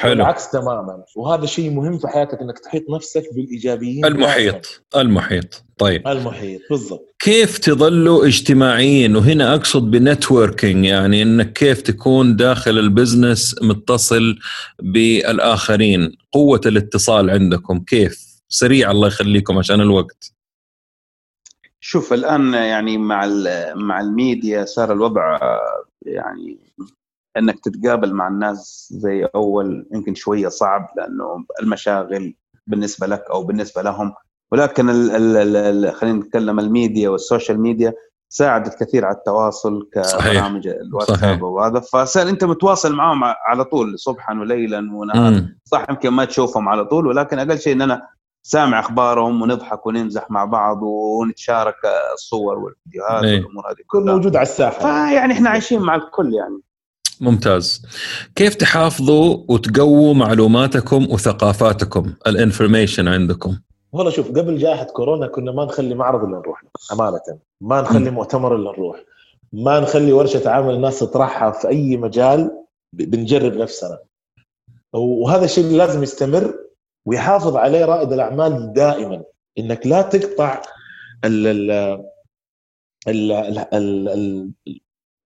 حلو. العكس تماما. وهذا شيء مهم في حياتك إنك تحيط نفسك بالإيجابيين. المحيط. المحيط. طيب. المحيط بالضبط. كيف تظلوا اجتماعيين؟ وهنا أقصد ب networking يعني إنك كيف تكون داخل ال business متصل بالآخرين؟ قوة الاتصال عندكم كيف؟ سريع الله يخليكم عشان الوقت. شوف الآن يعني مع مع الميديا صار الوضع يعني إنك تتقابل مع الناس زي أول يمكن شوية صعب لأنه المشاغل بالنسبة لك أو بالنسبة لهم. ولكن ال ال ال خلينا نتكلم ال media وال social media ساعدت كثير على التواصل كبرامج الواتساب وهذا. فصار أنت متواصل معهم على طول صبحا وليلا ونهارا. صح يمكن ما تشوفهم على طول ولكن أقل شيء إن أنا سامع أخبارهم ونضحك ونمزح مع بعض ونتشارك الصور والفيديوهات إيه. والأمور هذه كل موجود على الساحة. فيعني إحنا عايشين مع الكل يعني. ممتاز. كيف تحافظوا وتقووا معلوماتكم وثقافاتكم؟ الانفورميشن عندكم. والله شوف قبل جائحة كورونا كنا ما نخلي معرض إلا نروح أمانة. ما نخلي مؤتمر إلا نروح. ما نخلي ورشة عمل الناس تطرحها في أي مجال بنجرب نفسنا. وهذا الشيء اللي لازم يستمر ويحافظ عليه رائد الأعمال دائما. إنك لا تقطع ال ال ال ال ال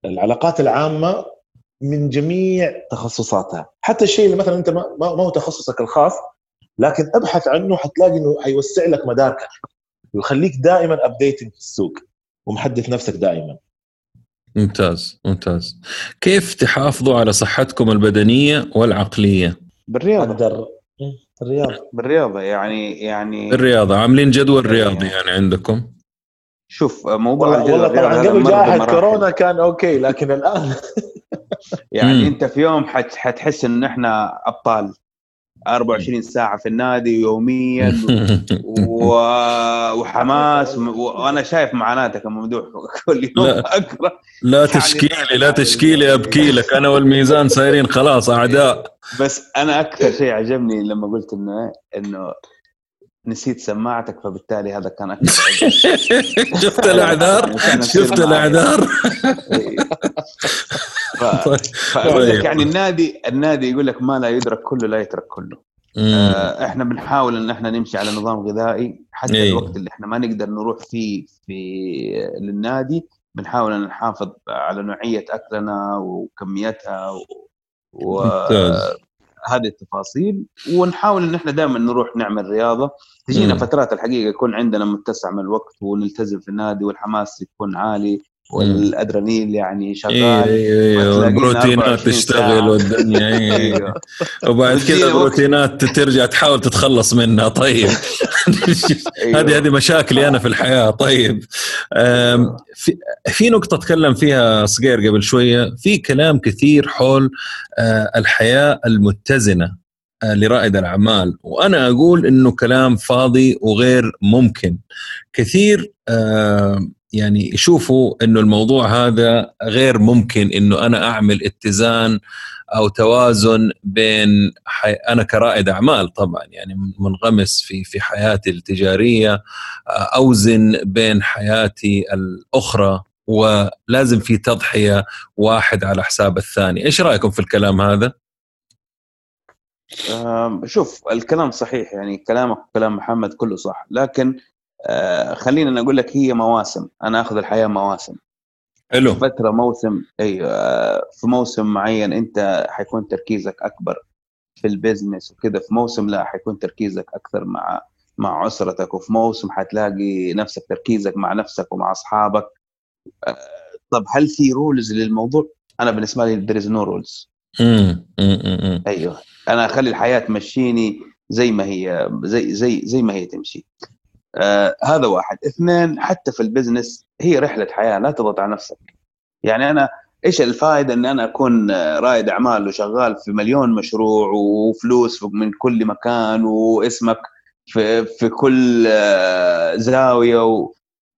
العلاقات العامة من جميع تخصصاتها حتى الشيء اللي مثلا أنت ما, ما هو تخصصك الخاص لكن أبحث عنه حتلاقي إنه حيوسع لك مداركك. ويخليك دائما ابديتنج في السوق ومحدث نفسك دائما. ممتاز ممتاز. كيف تحافظوا على صحتكم البدنية والعقلية؟ بالرياضة. أقدر. الرياضة. بالرياضة يعني يعني الرياضة عاملين جدول رياضي يعني عندكم؟ شوف موضوع والله, طبعا قبل جائحة. كورونا كان أوكي لكن الآن يعني مم. أنت في يوم حت حتحس إن إحنا أبطال 24 ساعة في النادي يوميا و... وحماس و... وأنا شايف معاناتك يا ممدوح كل يوم لا. أقرأ لا يعني تشكيلي لا تشكيلي ابكي لك أنا والميزان صايرين خلاص أعداء بس أنا أكثر شيء عجبني لما قلت انه إنه نسيت سماعتك فبالتالي هذا كان أكثر. شفت الأعذار شفت الأعذار. طيب. فأقول طيب. لك يعني النادي النادي يقول لك ما لا يدرك كله لا يترك كله. آه، إحنا بنحاول إن إحنا نمشي على نظام غذائي حتى إيه. الوقت اللي إحنا ما نقدر نروح فيه في للنادي بنحاول إن نحافظ على نوعية أكلنا وكميتها و... ممتاز. وهذه التفاصيل ونحاول إن إحنا دائما نروح نعمل رياضة تجينا. فترات الحقيقة يكون عندنا متسع من الوقت ونلتزم في النادي والحماس يكون عالي والأدرينالين يعني شغال إيه إيه وتلاقينا البروتينات 24 تشتغل. والدنيا إيه أيوه. وبعد كذا. البروتينات ترجع تحاول تتخلص منها طيب أيوه. هذه هذه مشاكلي أنا في الحياة طيب في في نقطة تكلم فيها صقير قبل شوية في كلام كثير حول آه، الحياة المتزنة آه، لرائد الأعمال وأنا أقول إنه كلام فاضي وغير ممكن كثير آه، يعني يشوفوا إنه الموضوع هذا غير ممكن إنه أنا أعمل اتزان أو توازن بين حي... أنا كرائد أعمال طبعا يعني منغمس في في حياتي التجارية أوزن بين حياتي الأخرى ولازم في تضحية واحد على حساب الثاني، إيش رأيكم في الكلام هذا؟ شوف الكلام صحيح يعني كلامك وكلام محمد كله صح لكن آه، خلينا نقول لك هي مواسم. أنا آخذ الحياة مواسم. حلو. فترة موسم أيوه في موسم معين أنت حيكون تركيزك أكبر في البزنس وكذا في موسم لا حيكون تركيزك أكثر مع مع أسرتك وفي موسم حتلاقي نفسك تركيزك مع نفسك ومع أصحابك. آه، طب هل في rules للموضوع؟ أنا بالنسبة لي there is no rules. امم امم أيوه. أنا أخلي الحياة تمشيني زي ما هي زي زي زي ما هي تمشي. آه هذا واحد. اثنين حتى في ال business هي رحلة حياة لا تضغط على نفسك. يعني أنا إيش الفائده إن أنا أكون آه، رائد أعمال وشغال في مليون مشروع وفلوس من كل مكان واسمك في في كل آه، زاوية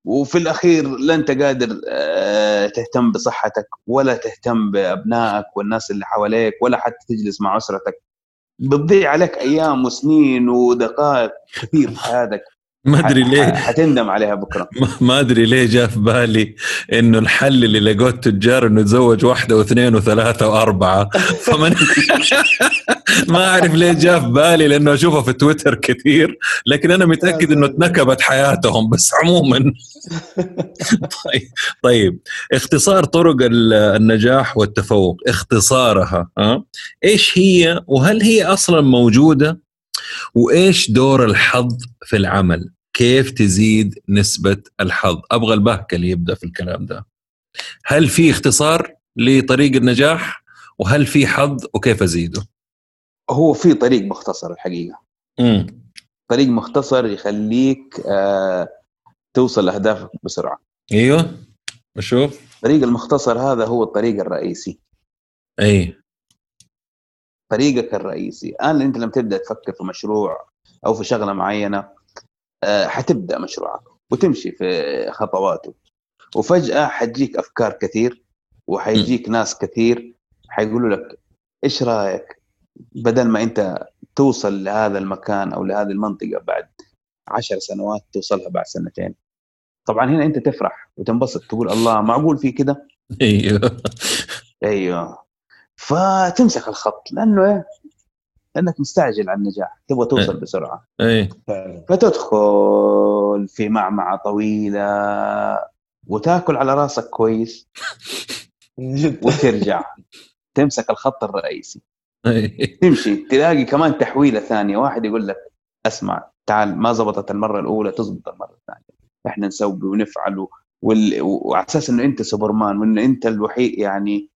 وفي الأخير لا انت قادر آه، تهتم بصحتك ولا تهتم بأبنائك والناس اللي حواليك ولا حتى تجلس مع أسرتك. بتضيع عليك أيام وسنين ودقائق كثير في حياتك. ما أدري ليه. حتندم عليها بكرة. ما أدري ليه جاء في بالي إنه الحل اللي لقوه التجار إنه يتزوج واحدة واثنين وثلاثة وأربعة. فمن ما أعرف ليه جاء في بالي لأنه أشوفه في تويتر كثير. لكن أنا متأكد إنه اتنكبت حياتهم بس عموما. طيب طيب. اختصار طرق النجاح والتفوق. اختصارها ها؟ إيش هي وهل هي أصلا موجودة؟ وإيش دور الحظ في العمل؟ كيف تزيد نسبة الحظ؟ أبغى البهك اللي يبدأ في الكلام ده. هل في اختصار لطريق النجاح؟ وهل في حظ؟ وكيف أزيده؟ هو في طريق مختصر الحقيقة. امم طريق مختصر يخليك آه توصل لأهدافك بسرعة. أيوه بشوف. الطريق المختصر هذا هو الطريق الرئيسي. أي. طريقك الرئيسي. الآن أنت لما تبدأ تفكر في مشروع أو في شغلة معينة آه، حتبدأ مشروعك وتمشي في خطواته. وفجأة حتجيك أفكار كثير وحيجيك ناس كثير حيقولوا لك إيش رأيك؟ بدل ما أنت توصل لهذا المكان أو لهذه المنطقة بعد عشر سنوات توصلها بعد سنتين. طبعا هنا أنت تفرح وتنبسط تقول الله معقول في كده؟ أيوه. أيوه. فتمسك الخط لأنه إيه؟ لأنك مستعجل على النجاح تبغى توصل إيه. بسرعة. اي فتدخل في معمعة طويلة وتأكل على راسك كويس وترجع. تمسك الخط الرئيسي. اي تمشي تلاقي كمان تحويلة ثانية. واحد يقول لك أسمع تعال ما زبطت المرة الأولى تزبط المرة الثانية. إحنا نسوي ونفعل. وعلى أساس إنه أنت سوبرمان وإنه أنت الوحيد يعني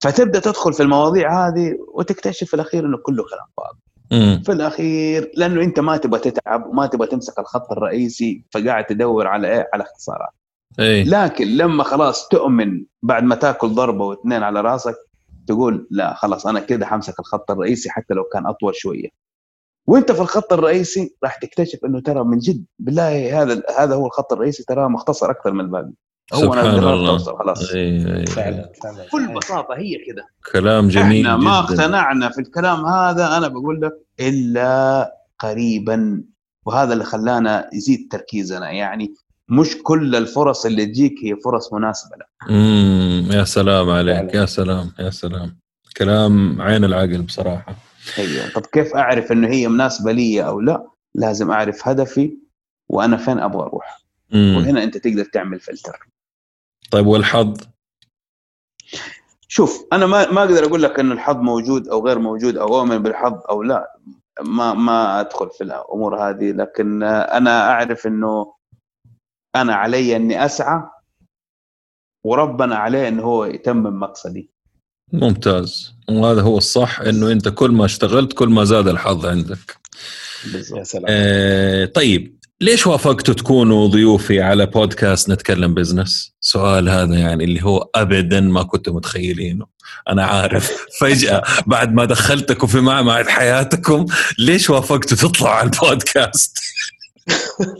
فتبدأ تدخل في المواضيع هذه وتكتشف في الأخير إنه كله كلام فاضي. في الأخير لأنه أنت ما تبغى تتعب وما تبغى تمسك الخط الرئيسي فقاعد تدور على إيه؟ على اختصارات اي لكن لما خلاص تؤمن بعد ما تاكل ضربة واثنين على راسك تقول لا خلاص أنا كده حمسك الخط الرئيسي حتى لو كان أطول شوية. وأنت في الخط الرئيسي راح تكتشف إنه ترى من جد بالله هذا هذا هو الخط الرئيسي ترى مختصر أكثر من الباقي. هو أنا سبحان قررت. أوصل خلاص. أي أي فعلا فعلا. بكل بساطة هي كده. كلام جميل إحنا ما جداً. اقتنعنا في الكلام هذا أنا بقول لك إلا قريبا. وهذا اللي خلانا يزيد تركيزنا. يعني مش كل الفرص اللي تجيك هي فرص مناسبة لك. امم يا سلام عليك فعلا. يا سلام يا سلام. كلام عين العقل بصراحة. أيوه. طب كيف أعرف إنه هي مناسبة لي أو لا؟ لازم أعرف هدفي وأنا فين أبغى أروح. امم وهنا أنت تقدر تعمل فلتر. طيب والحظ؟ شوف أنا ما ما أقدر أقول لك انه الحظ موجود أو غير موجود أو أؤمن بالحظ أو لا. ما ما أدخل في الأمور هذه لكن أنا أعرف إنه أنا علي إني أسعى وربنا عليه إنه هو يتمم مقصدي. ممتاز. وهذا هو الصح إنه أنت كل ما اشتغلت كل ما زاد الحظ عندك. يا بالضبط سلام آه طيب. ليش وافقتوا تكونوا ضيوفي على بودكاست نتكلم بزنس؟ سؤال هذا يعني اللي هو ابدا ما كنتوا متخيلينه، أنا عارف فجأة بعد ما دخلتكم في معمعة حياتكم ليش وافقتوا تطلعوا على البودكاست؟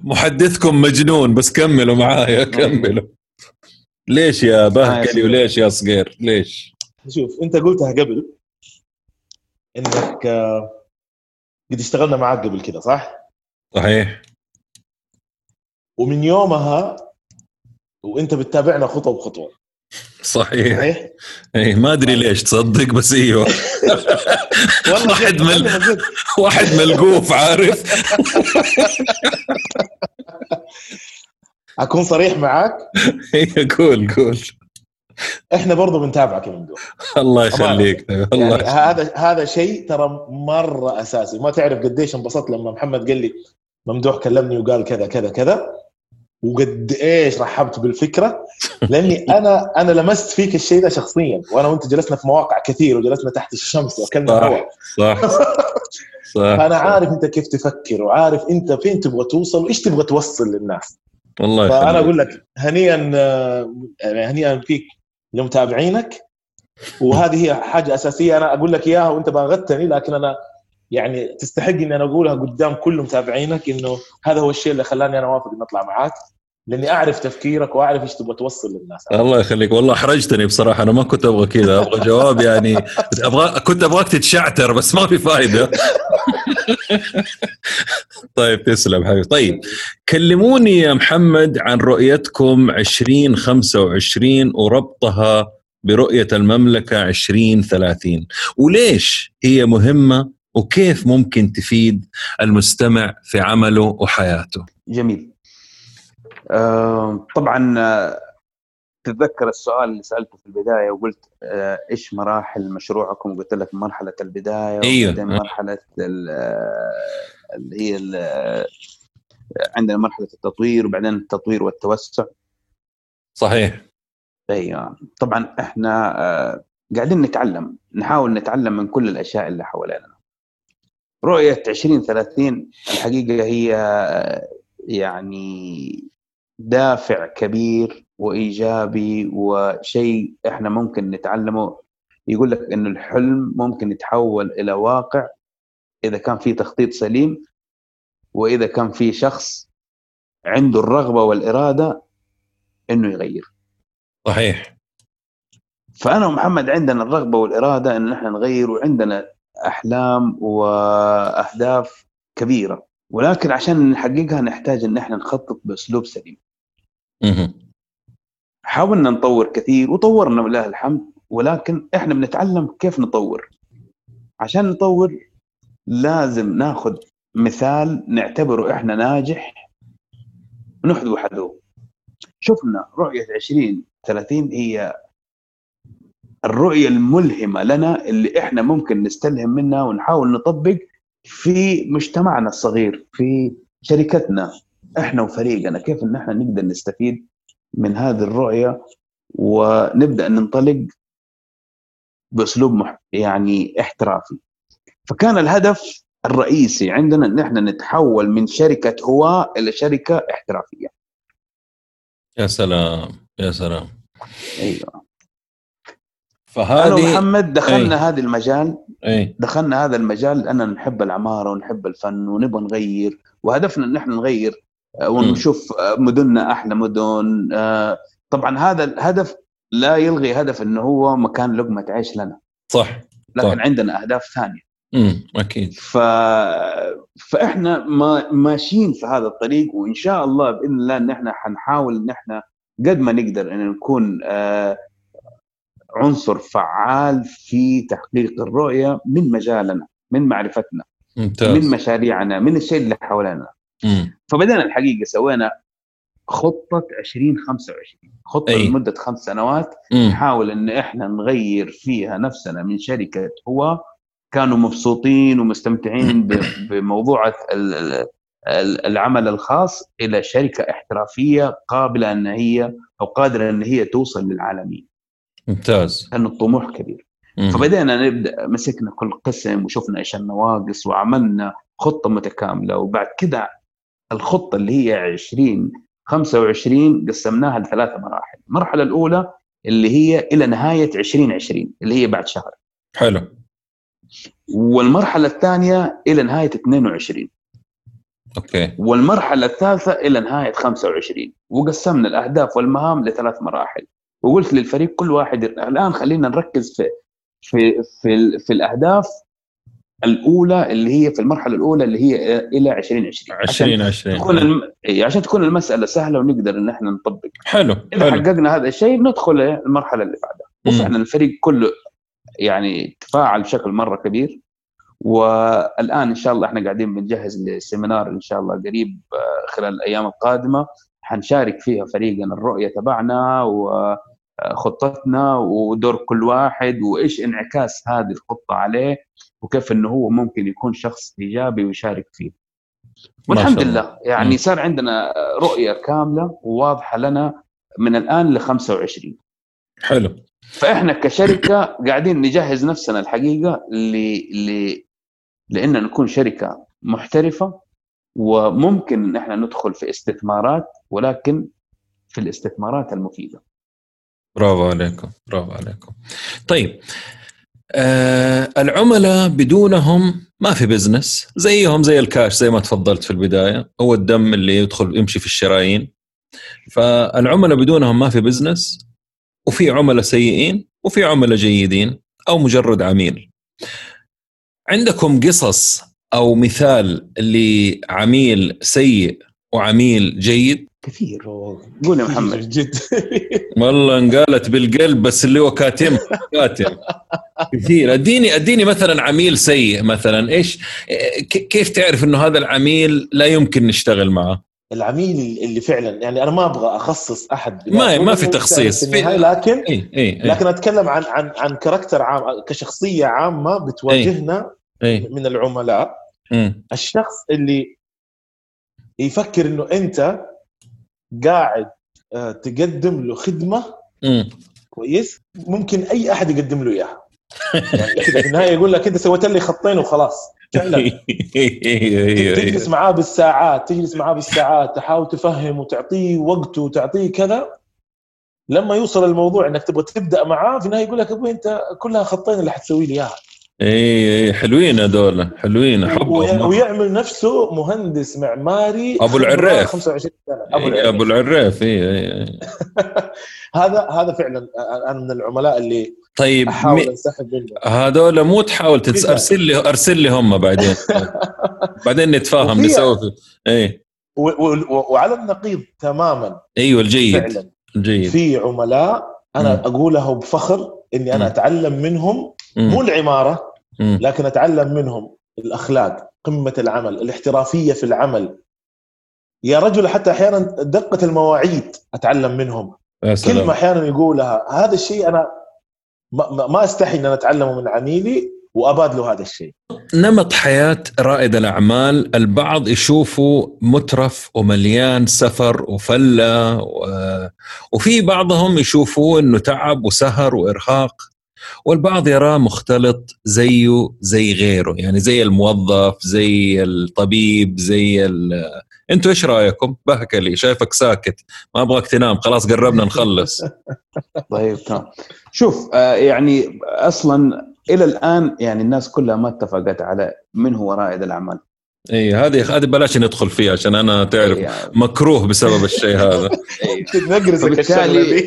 محدثكم مجنون بس كملوا معايا كملوا ليش يا بهكلي وليش يا صقير؟ ليش؟ شوف أنت قلتها قبل إنك آه، قد اشتغلنا معاك قبل كده صح؟ صحيح. ومن يومها وانت بتتابعنا خطوة بخطوة. صحيح. صحيح؟ اي ما أدري ليش تصدق بس إيوه. واحد جد. واحد ملقوف عارف؟ أكون صريح معاك؟ هي قول قول. إحنا برضو بنتابعك يا ممدوح الله يخليك. الله يعني هذا هذا شيء ترى مرة أساسي. ما تعرف قديش انبسطت لما محمد قال لي ممدوح كلمني وقال كذا كذا كذا وقد إيش رحبت بالفكرة؟ لأني أنا أنا لمست فيك الشيء ده شخصيا وأنا وأنت جلسنا في مواقع كثير وجلسنا تحت الشمس وأكلنا صح. صح صح فانا عارف أنت كيف تفكر وعارف أنت فين تبغى توصل وإيش تبغى توصل للناس. والله فأنا يخليك. أقول لك هنيئا آه، يعني هنيئا فيك لمتابعينك وهذه هي حاجة أساسية. أنا أقول لك إياها وأنت باغتني لكن أنا يعني تستحق إني أنا أقولها قدام كل متابعينك إنه هذا هو الشيء اللي خلاني أنا اوافق إني أطلع معاك لإني أعرف تفكيرك وأعرف إيش تبغى توصل للناس. الله يخليك. والله أحرجتني بصراحة. أنا ما كنت أبغى كذا. أبغى جواب يعني. أبغى كنت أبغاك تتشعتر بس ما في فايدة. طيب تسلم حبيبي. طيب كلموني يا محمد عن رؤيتكم 2025 وربطها برؤية المملكة 2030 وليش هي مهمة وكيف ممكن تفيد المستمع في عمله وحياته؟ جميل. آه طبعا آه، تتذكر السؤال اللي سألته في البداية وقلت آه إيش مراحل مشروعكم؟ قلت لك مرحلة البداية أيوه. وبعدين مرحلة آه، اللي هي آه، عندنا مرحلة التطوير وبعدين التطوير والتوسع. صحيح. أيوه. طبعا إحنا قاعدين نتعلم نحاول نتعلم من كل الأشياء اللي حوالينا. رؤية 2030 الحقيقة هي يعني دافع كبير وإيجابي وشيء إحنا ممكن نتعلمه. يقول لك إنه الحلم ممكن يتحول إلى واقع إذا كان في تخطيط سليم وإذا كان في شخص عنده الرغبة والإرادة إنه يغير. صحيح. فأنا ومحمد عندنا الرغبة والإرادة إن إحنا نغير وعندنا أحلام وأهداف كبيرة. ولكن عشان نحققها نحتاج إن إحنا نخطط بأسلوب سليم. حاولنا نطور كثير وطورنا ولله الحمد ولكن إحنا بنتعلم كيف نطور. عشان نطور لازم ناخذ مثال نعتبره إحنا ناجح ونحذو حذوه. شفنا رؤية 20 30 هي الرؤية الملهمة لنا اللي إحنا ممكن نستلهم منها ونحاول نطبق في مجتمعنا الصغير في شركتنا إحنا وفريقنا كيف إن إحنا نقدر نستفيد من هذه الرؤية ونبدأ ننطلق بأسلوب مح... يعني احترافي. فكان الهدف الرئيسي عندنا إن إحنا نتحول من شركة هواة إلى شركة احترافية. يا سلام يا سلام. أيوه. أنا فهذه ومحمد دخلنا أي. هذا المجال أي. دخلنا هذا المجال لأننا نحب العماره ونحب الفن ونبغى نغير وهدفنا إن إحنا نغير ونشوف آه، مدننا أحلى مدن آه، طبعا هذا الهدف لا يلغي هدف إنه هو مكان لقمة عيش لنا. صح لكن طبعا. عندنا أهداف ثانية. امم أكيد. ف... فإحنا ما ماشيين في هذا الطريق وإن شاء الله بإذن الله إن إحنا حنحاول إن إحنا قد ما نقدر إن نكون آه، عنصر فعال في تحقيق الرؤية من مجالنا من معرفتنا ممتاز. من مشاريعنا من الشيء اللي حوالينا مم. فبدأنا الحقيقة سوينا خطة 2025 خطة أي. لمدة خمس سنوات مم. نحاول إن إحنا نغير فيها نفسنا من شركة هو كانوا مبسوطين ومستمتعين بموضوع ال- ال- ال- العمل الخاص إلى شركة احترافية قابلة إن هي أو قادرة إن هي توصل للعالمين ممتاز لأن الطموح كبير مم. فبدأنا نبدأ مسكنا كل قسم وشفنا إيش النواقص وعملنا خطة متكاملة وبعد كده الخطة اللي هي 20 25 قسمناها لثلاث مراحل، المرحلة الأولى اللي هي إلى نهاية 2020 اللي هي بعد شهر، حلو. والمرحلة الثانية إلى نهاية 22 أوكي. والمرحلة الثالثة إلى نهاية 25 وقسمنا الأهداف والمهام لثلاث مراحل. وقلت للفريق كل واحد الآن خلينا نركز في في في, في الأهداف الأولى اللي هي في المرحلة الأولى اللي هي إلى 2020 عشان 20 تكون 20 الم... عشان تكون المسألة سهلة ونقدر إن إحنا نطبق. حلو إذا حلو. حققنا هذا الشيء ندخل المرحلة اللي بعدها. وفعلا الفريق كله يعني تفاعل بشكل مرة كبير والآن إن شاء الله إحنا قاعدين بنجهز لسيمينار إن شاء الله قريب خلال الأيام القادمة. حنشارك فيها فريقنا الرؤية تبعنا وخطتنا ودور كل واحد وإيش انعكاس هذه الخطة عليه. وكيف إنه هو ممكن يكون شخص إيجابي ويشارك فيه. والحمد. لله. يعني. صار عندنا رؤية كاملة وواضحة لنا من الآن ل 25 حلو. فإحنا كشركة قاعدين نجهز نفسنا الحقيقة ل ل لإن نكون شركة محترفة وممكن ان إحنا ندخل في استثمارات ولكن في الاستثمارات المفيدة. برافو عليكم برافو عليكم. طيب آه العملاء بدونهم ما في business زيهم زي الكاش زي ما تفضلت في البداية. هو الدم اللي يدخل يمشي في الشرايين. فالعملاء بدونهم ما في business وفي عملاء سيئين وفي عملاء جيدين أو مجرد عميل. عندكم قصص أو مثال لعميل سيء وعميل جيد؟ كثير. قول يا محمد. جد والله انقالت بالقلب بس اللي هو كاتم كاتم. كثير. أديني أديني مثلا عميل سيء مثلا. إيش ك- كيف تعرف إنه هذا العميل لا يمكن نشتغل معه؟ العميل اللي فعلا يعني أنا ما أبغى أخصص أحد ما- ما في تخصيص. في النهاية، لكن اي اي اي, لكن أتكلم عن عن عن character عام كشخصية عامة بتواجهنا أي. من العملاء. مم. الشخص اللي يفكر إنه أنت قاعد آه، تقدم له خدمة مم. كويس ممكن أي أحد يقدم له إياها. يعني في النهاية يقول لك أنت سويت لي خطين وخلاص. فعلا تجلس معاه بالساعات تجلس معاه بالساعات تحاول تفهم وتعطيه وقته وتعطيه كذا. لما يوصل الموضوع إنك تبغى تبدأ معاه في النهاية يقول لك أبوي أنت كلها خطين اللي حتسوي لي إياها. اي اي حلوين هذول حلوين وي- احبهم ويعمل نفسه مهندس معماري أبو العراف. 25 سنة أبو إي، أبو العراف العراف اي اي اي. هذا هذا فعلا أنا من العملاء اللي طيب أحاول أنسحب منه هذول مو تحاول تتس... أرسل لي أرسل لي هم بعدين بعدين نتفاهم نسوي في... اي و- و- وعلى النقيض تماما أيوه الجيد فعلا الجيد في عملاء أنا مم. اقولها بفخر إني أنا. أتعلم منهم مو. العمارة. لكن أتعلم منهم الأخلاق قمة العمل الاحترافية في العمل. يا رجل حتى أحيانا دقة المواعيد أتعلم منهم. كلمة أحيانا يقولها هذا الشيء أنا ما, أستحي إن أنا أتعلمه من عميلي وأبادله هذا الشيء. نمط حياة رائد الأعمال البعض يشوفه مترف ومليان سفر وفلة و... وفي بعضهم يشوفوه أنه تعب وسهر وإرهاق. والبعض يراه مختلط زيه زي غيره يعني زي الموظف زي الطبيب زي ال... أنتوا إيش رأيكم؟ بهك لي شايفك ساكت ما أبغاك تنام خلاص قربنا نخلص. طيب تمام. شوف آه، يعني أصلا إلى الآن يعني الناس كلها ما اتفقت على من هو رائد الأعمال. اي هذه هذه بلاش ندخل فيها عشان أنا تعرف يعني- مكروه بسبب الشيء هذا. أيوة. نقرزك الشغله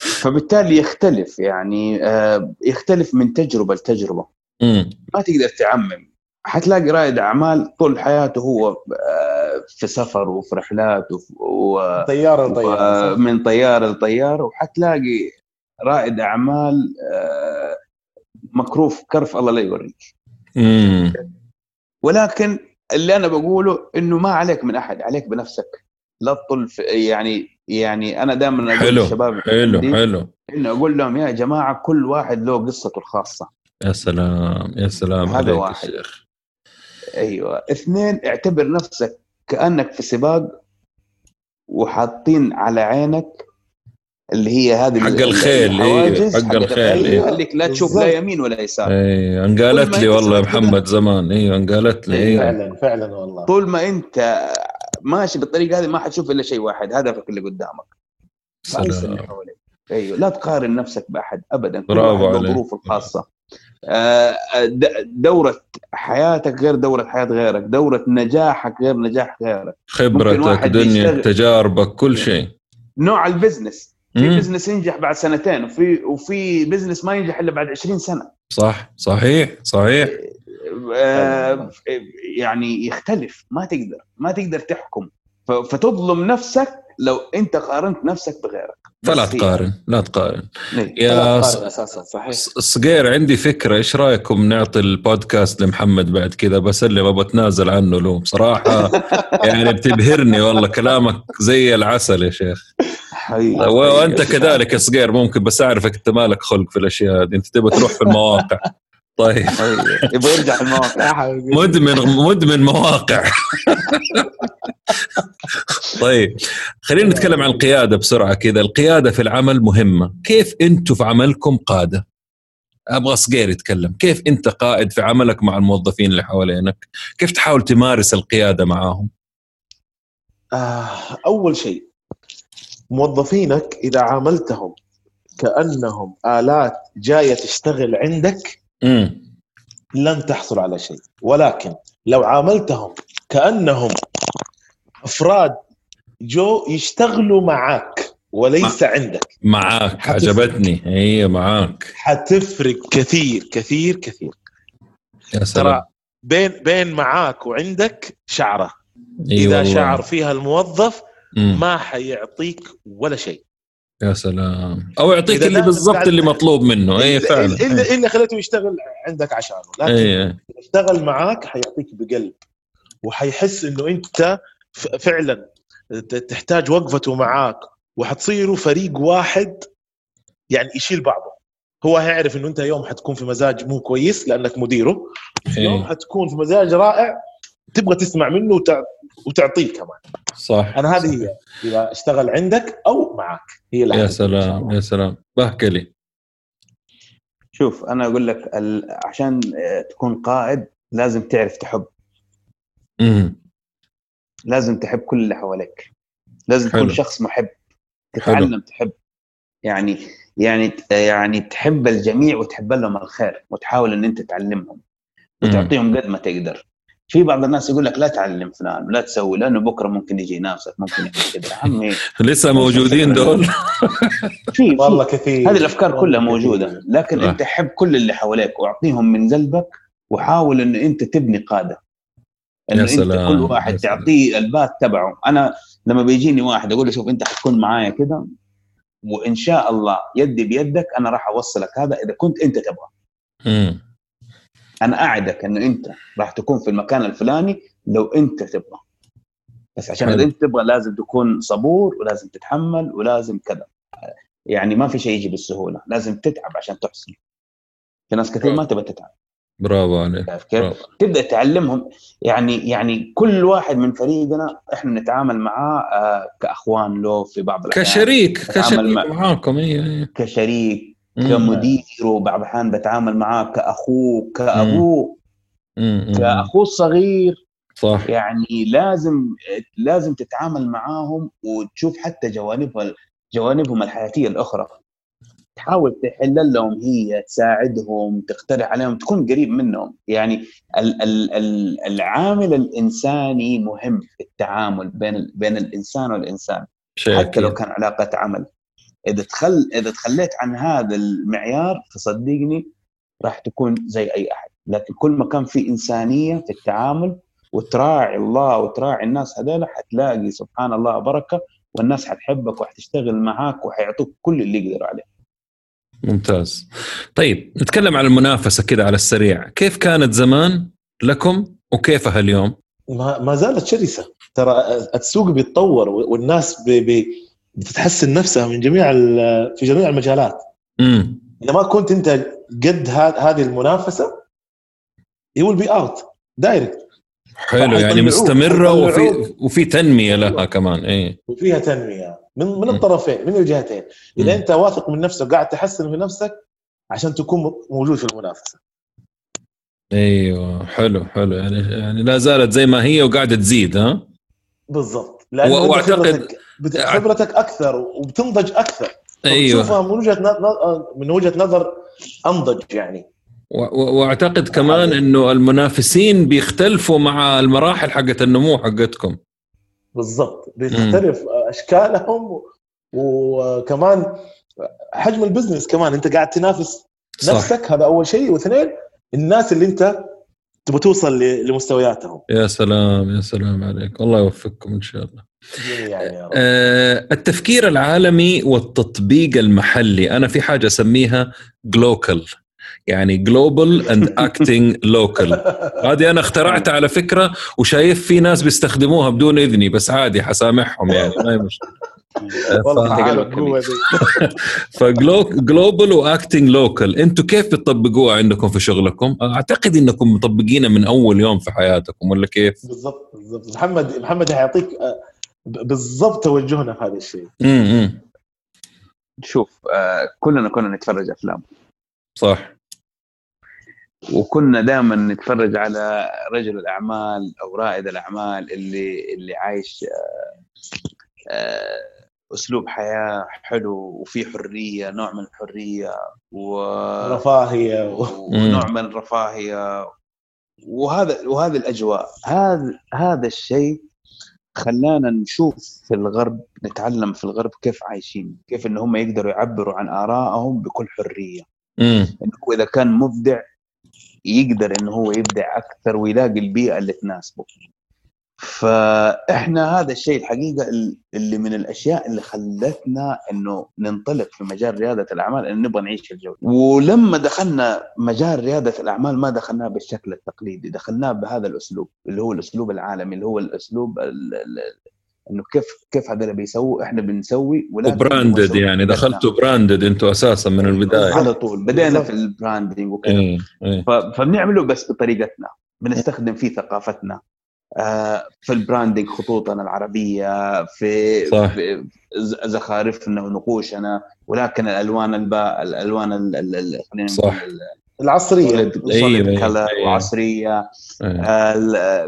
فبالتالي يختلف يعني آه، يختلف من تجربة لتجربة. امم ما تقدر تعمم. حتلاقي رائد أعمال طول حياته هو آه، في سفر وفي رحلات و... طيارة لطيارة من طيارة لطيارة وحتلاقي رائد أعمال آه، مكروف كرف الله لا يوريك. ولكن اللي أنا بقوله إنه ما عليك من أحد عليك بنفسك. لا تطل في يعني يعني أنا دائما أقول حلو، للشباب حلو حلو. إنه أقول لهم يا جماعة كل واحد له قصته الخاصة. يا سلام يا سلام هذا عليك واحد. يا شيخ. أيوه. اثنين اعتبر نفسك كأنك في سباق وحاطين على عينك اللي هي هذه حق ال- الخيل، إيه، حق الخيل، إيه. خليك لا تشوف. لا يمين ولا يسار. اي انقالت لي والله يا. محمد زمان. أيوه انقالت لي إيه، أيوه فعلا فعلا والله. طول ما أنت ماشي بالطريقة هذه ما حتشوف إلا شيء واحد هدفك اللي قدامك. سلام. أيوه لا تقارن نفسك بأحد ابدا برافو عليك. ظروفه الخاصة. آه، د- دورة حياتك غير دورة حياة غيرك دورة نجاحك غير نجاح غيرك. خبرتك يشتغل- تجاربك كل شيء. نوع ال business. في. business ينجح بعد سنتين وفي وفي business ما ينجح إلا بعد 20 سنة. صح صحيح صحيح. آه، يعني يختلف. ما تقدر ما تقدر تحكم. فتظلم نفسك لو انت قارنت نفسك بغيرك. فلا. تقارن لا تقارن. إيه. يا لا ص- تقارن أساسا صحيح. صقير عندي فكرة. إيش رأيكم نعطي البودكاست لمحمد بعد كذا؟ بسلم ابى أتنازل عنه له بصراحه يعني بتبهرني والله كلامك زي العسل يا شيخ. وأنت كذلك يا صقير ممكن بس أعرفك أنت مالك خلق في الأشياء هذه. أنت تبغى تروح في المواقع. طيب. أيوة. يبغى يرجع المواقع. مدمن مدمن مواقع. طيب خلينا نتكلم عن القيادة بسرعة كذا. القيادة في العمل مهمة. كيف أنتم في عملكم قادة؟ أبغى صقير يتكلم. كيف أنت قائد في عملك مع الموظفين اللي حوالينك؟ كيف تحاول تمارس القيادة معاهم؟ آه أول شيء موظفينك إذا عاملتهم كأنهم آلات جاية تشتغل عندك لن تحصل على شيء. ولكن لو عاملتهم كأنهم أفراد جو يشتغلوا معك وليس عندك. معاك حتفرق. عجبتني. هي معاك. حتفرق كثير كثير كثير. يا سلام. ترى بين بين معاك وعندك شعرة. إذا والله. شعر فيها الموظف مم. ما حيعطيك ولا شيء. يا سلام. أو يعطيك اللي بالضبط اللي مطلوب منه. اي فعلا. الا إلا خليته يشتغل عندك عشانه. لكن إذا اشتغل معاك حيعطيك بقلب. وحيحس إنه أنت فعلا تحتاج وقفته معاك. وحتصيروا فريق واحد يعني يشيل بعضه. هو هيعرف إنه أنت يوم حتكون في مزاج مو كويس لأنك مديره. إيه. يوم حتكون في مزاج رائع تبغى تسمع منه. وتعطيه كمان. صح. أنا هذه هي. إذا اشتغل عندك أو معك. هي يا سلام. يا سلام. بحكي لي. شوف أنا أقول لك ال... عشان تكون قائد لازم تعرف تحب. مم. لازم تحب كل اللي حواليك. لازم تكون حلو. شخص محب. تتعلم تحب. يعني يعني يعني تحب الجميع وتحب لهم الخير وتحاول إن أنت تعلمهم. وتعطيهم قد ما تقدر. في بعض الناس يقول لك لا تعلم فلان ولا تسوي لأنه بكرة ممكن يجي ينافسك ممكن يعمل كذا. يا عمي. لسه موجودين دول. في والله كثير. هذه الأفكار كلها. موجودة لكن صح. أنت حب كل اللي حواليك واعطيهم من قلبك وحاول إن أنت تبني قادة. انه يا أنت كل واحد. تعطيه البات تبعه. أنا لما بيجيني واحد أقول له شوف أنت حتكون معايا كذا وإن شاء الله يدي بيدك أنا راح أوصلك هذا إذا كنت أنت تبغى. أنا أعدك إنه أنت راح تكون في المكان الفلاني لو أنت تبغى. بس عشان. إذا أنت تبغى لازم تكون صبور ولازم تتحمل ولازم كذا. يعني ما في شيء يجي بالسهولة. لازم تتعب عشان تحصل. في ناس كثير ما تبغى تتعب. برافو عليك. عارف كيف؟ برافو. تبدأ تعلمهم. يعني يعني كل واحد من فريقنا إحنا نتعامل معاه آه، كأخوان له في بعض الأحيان. كشريك كشريك مع- معاكم اي اي كشريك. كمدير وبعض الأحيان بتعامل معاه كأخوه كأبوه. كأخوه الصغير. صح. يعني لازم لازم تتعامل معاهم وتشوف حتى جوانبها جوانبهم الحياتية الأخرى. تحاول تحل لهم هي تساعدهم تقترح عليهم تكون قريب منهم. يعني ال ال ال العامل الإنساني مهم في التعامل بين ال- بين الإنسان والإنسان حتى لو. كان علاقة عمل. إذا تخل إذا تخليت عن هذا المعيار فصدقني راح تكون زي أي أحد. لكن كل ما كان في إنسانية في التعامل وتراعي الله وتراعي الناس هذول حتلاقي سبحان الله بركة والناس حتحبك وحتشتغل معاك وحيعطوك كل اللي يقدروا عليه. ممتاز. طيب نتكلم عن المنافسة كذا على السريع. كيف كانت زمان لكم وكيفها اليوم ما, ما زالت شرسة. ترى السوق بيتطور والناس بي بي بتتحسن نفسها من جميع في جميع المجالات. امم إذا ما كنت أنت قد هذه المنافسة you will be out direct حلو يعني مستمرة وفي. وفي تنمية لها كمان اي وفيها تنمية. من من. الطرفين من الجهتين. إذا. أنت واثق من نفسك قاعد تحسن في نفسك عشان تكون موجود في المنافسة. أيوه حلو حلو. يعني يعني لا زالت زي ما هي وقاعدة تزيد ها؟ بالضبط. لأنه و- أنت وأعتقد- خبرتك بت- خبرتك أكثر وبتنضج أكثر. أيوه. تشوفها من وجهة ن- من وجهة نظر أنضج يعني. وأعتقد كمان إنه المنافسين بيختلفوا مع المراحل حقت النمو حقتكم. بالضبط. بتختلف أشكالهم وكمان حجم البزنس كمان. أنت قاعد تنافس صح. نفسك هذا أول شيء. واثنين الناس اللي أنت تبغى توصل لمستوياتهم. يا سلام يا سلام عليك. الله يوفقكم إن شاء الله. يعني. آه، التفكير العالمي والتطبيق المحلي أنا في حاجة أسميها glocal يعني global and acting local هذه أنا اخترعتها على فكرة وشايف في ناس بيستخدموها بدون إذني بس عادي حسامحهم يعني ما هي مشكله والله. ف global و acting local أنتم كيف بتطبقوها عندكم في شغلكم؟ أعتقد إنكم مطبقينها من أول يوم في حياتكم ولا كيف؟ بالضبط بالضبط محمد محمد حيعطيك آه، بالضبط توجهنا في هذا الشيء. شوف آه كلنا كنا نتفرج أفلام. صح. وكنا دائما نتفرج على رجل الأعمال أو رائد الأعمال اللي اللي عايش آه، آه، أسلوب حياة حلو وفي حرية نوع من الحرية و... رفاهية و... ونوع من الرفاهية. وهذا وهذه الأجواء هذا هذا الشيء خلانا نشوف في الغرب نتعلم في الغرب كيف عايشين كيف إن هم يقدروا يعبروا عن آرائهم بكل حرية. إنه هو إذا كان مبدع يقدر إنه هو يبدع أكثر ويلاقي البيئة اللي تناسبه. فإحنا هذا الشيء الحقيقة اللي من الأشياء اللي خلتنا إنه ننطلق في مجال ريادة الأعمال إنه نبغى نعيش الجو. ولما دخلنا مجال ريادة الأعمال ما دخلناه بالشكل التقليدي دخلناه بهذا الأسلوب اللي هو الأسلوب العالمي اللي هو الأسلوب إنه كيف كيف هذول بيسووا إحنا بنسوي و branded يعني دخلتوا branded أنتوا أساسا من البداية. على طول بدينا في ال branding وكذا. إيه. إيه. فبنعمله بس بطريقتنا بنستخدم فيه ثقافتنا. في ال branding خطوطنا العربية في, صح. في زخارفنا ونقوشنا ولكن الألوان الباء الألوان خلينا صح العصرية أيوة أيوة. وعصرية أيوة.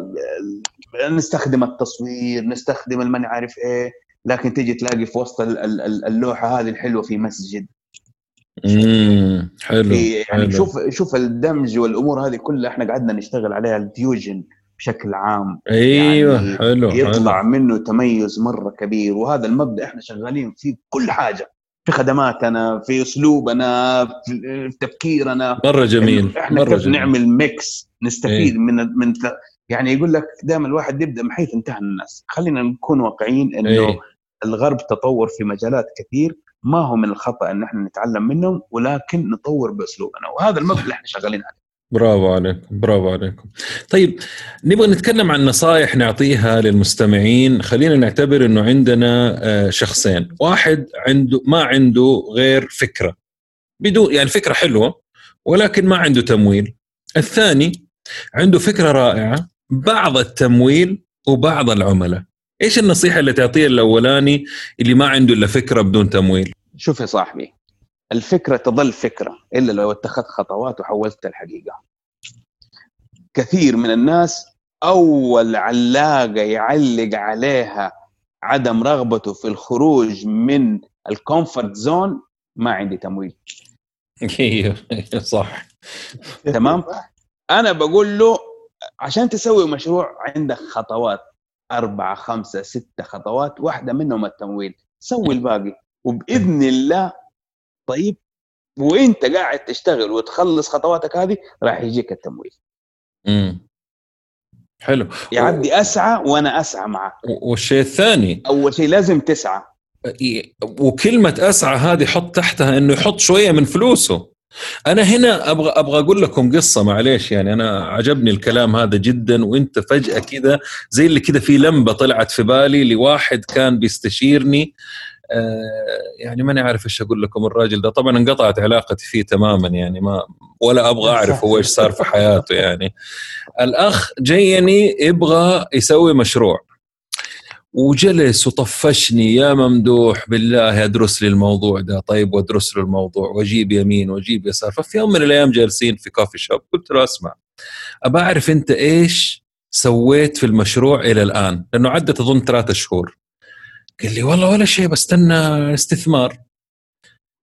نستخدم التصوير نستخدم الماني عارف إيه لكن تيجي تلاقي في وسط اللوحة هذه الحلوة في مسجد امم حلو يعني حلو. شوف شوف الدمج والأمور هذه كلها إحنا قعدنا نشتغل عليها ال fusion بشكل عام أيوه يعني حلو يطلع حلو. منه تميز مرة كبير وهذا المبدأ إحنا شغالين فيه كل حاجة في خدماتنا في أسلوبنا في تفكيرنا مرة جميل إحنا مرة كيف جميل. نعمل mix نستفيد إيه؟ من من يعني يقول لك دائما الواحد يبدأ من حيث انتهى الناس خلينا نكون واقعيين إنه إيه؟ الغرب تطور في مجالات كثير ما هو من الخطأ إن إحنا نتعلم منهم ولكن نطور بأسلوبنا وهذا المبدأ اللي إحنا شغالين عليه برافو عليكم برافو عليكم. طيب نبغى نتكلم عن نصائح نعطيها للمستمعين. خلينا نعتبر إنه عندنا آه، شخصين. واحد عنده ما عنده غير فكرة. بدون يعني فكرة حلوة ولكن ما عنده تمويل. الثاني عنده فكرة رائعة بعض التمويل وبعض العملاء. إيش النصيحة اللي تعطيها الأولاني اللي ما عنده إلا فكرة بدون تمويل؟ شوف يا صاحبي الفكرة تظل فكرة إلا لو اتخذت خطوات وحولتها الحقيقة. كثير من الناس أول علاقة يعلق عليها عدم رغبته في الخروج من ال comfort zone ما عندي تمويل. أيوه صح. تمام؟ أنا بقول له عشان تسوي مشروع عندك خطوات أربعة خمسة ستة خطوات واحدة منهم التمويل. سوي الباقي. وبإذن الله طيب وانت قاعد تشتغل وتخلص خطواتك هذه راح يجيك التمويل. امم حلو. يعدي أسعى وأنا أسعى معك. والشيء الثاني. أول شيء لازم تسعى. وكلمة أسعى هذه حط تحتها إنه يحط شوية من فلوسه. أنا هنا أبغى أبغى أقول لكم قصة معليش يعني أنا عجبني الكلام هذا جدا وأنت فجأة كذا زي اللي كذا في لمبة طلعت في بالي لواحد كان بيستشيرني. يعني ماني عارف إيش أقول لكم الراجل ده. طبعا انقطعت علاقتي فيه تماما يعني ما ولا أبغى أعرف هو إيش صار في حياته يعني. الأخ جيني يبغى يسوي مشروع. وجلس وطفشني يا ممدوح بالله أدرس لي الموضوع ده. طيب وأدرس له الموضوع وأجيب يمين وأجيب يسار. ففي يوم من الأيام جالسين في coffee shop قلت له أسمع أبى أعرف أنت إيش سويت في المشروع إلى الآن؟ لأنه عدت أظن ثلاثة شهور. قال لي والله ولا شيء بستنى استثمار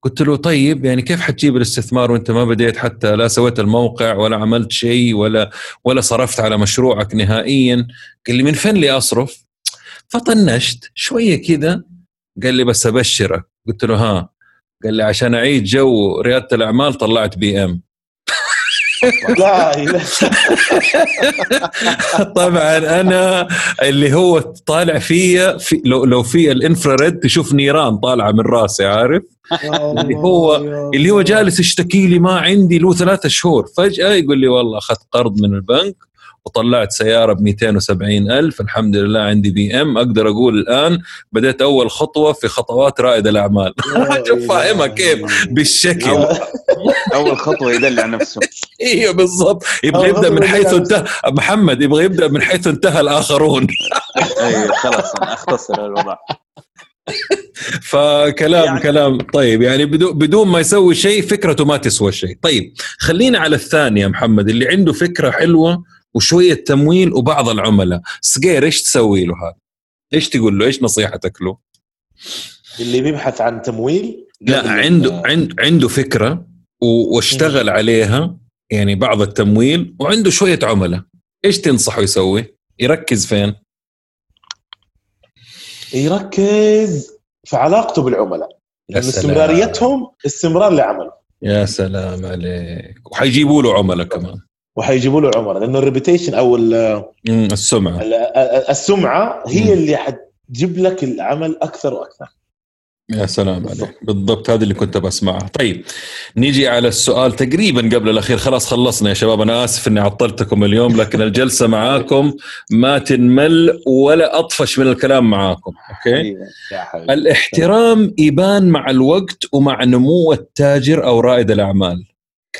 قلت له طيب يعني كيف حتجيب الاستثمار وانت ما بديت حتى؟ لا سويت الموقع ولا عملت شيء ولا ولا صرفت على مشروعك نهائيا. قال لي من فين لي أصرف؟ فطنشت شوية كذا قال لي بس أبشرك. قلت له ها. قال لي عشان أعيد جو ريادة الأعمال طلعت BM. لا طبعا أنا اللي هو طالع فيا في لو لو في ال infrared تشوف نيران طالعة من راسي عارف؟ اللي هو اللي هو جالس يشتكي لي ما عندي له ثلاثة شهور. فجأة يقول لي والله أخذت قرض من البنك وطلعت سيارة ب 270 ألف. الحمد لله عندي بي ام أقدر أقول الآن بديت أول خطوة في خطوات رائد الأعمال. شوف فاهمها كيف؟ بالشكل. اول خطوة يدلع نفسه. إيوه بالضبط. يبغى يبدأ من حيث انتهى. محمد يبغى يبدأ من حيث انتهى الآخرون. أيوه خلاص أختصر الوضع. فكلام يعني كلام. طيب يعني بدون ما يسوي شيء فكرته ما تسوى شيء. طيب خلينا على الثانية محمد اللي عنده فكرة حلوة وشوية تمويل وبعض العملاء. صقير إيش تسوي له هذا؟ إيش تقول له؟ إيش نصيحتك له؟ اللي بيبحث عن تمويل؟ لا عنده عند عنده فكرة واشتغل عليها يعني بعض التمويل وعنده شوية عملاء. إيش تنصحه يسوي؟ يركز فين؟ يركز في علاقته بالعملاء. لأن استمراريتهم استمرار لعمله. يا سلام عليك. وحيجيبوا له عملاء كمان. وحيجيبوا له عمر لأنه الريبيتيشن أو السمعة. ال- السمعة. هي اللي حتجيب لك العمل أكثر وأكثر. يا سلام. عليك. بالضبط هذا اللي كنت بسمعه طيب نيجي على السؤال تقريبا قبل الأخير. خلاص خلصنا يا شباب أنا آسف إني عطلتكم اليوم لكن الجلسة معاكم ما تنمل ولا أطفش من الكلام معاكم أوكي؟ الاحترام يبان مع الوقت ومع نمو التاجر أو رائد الأعمال.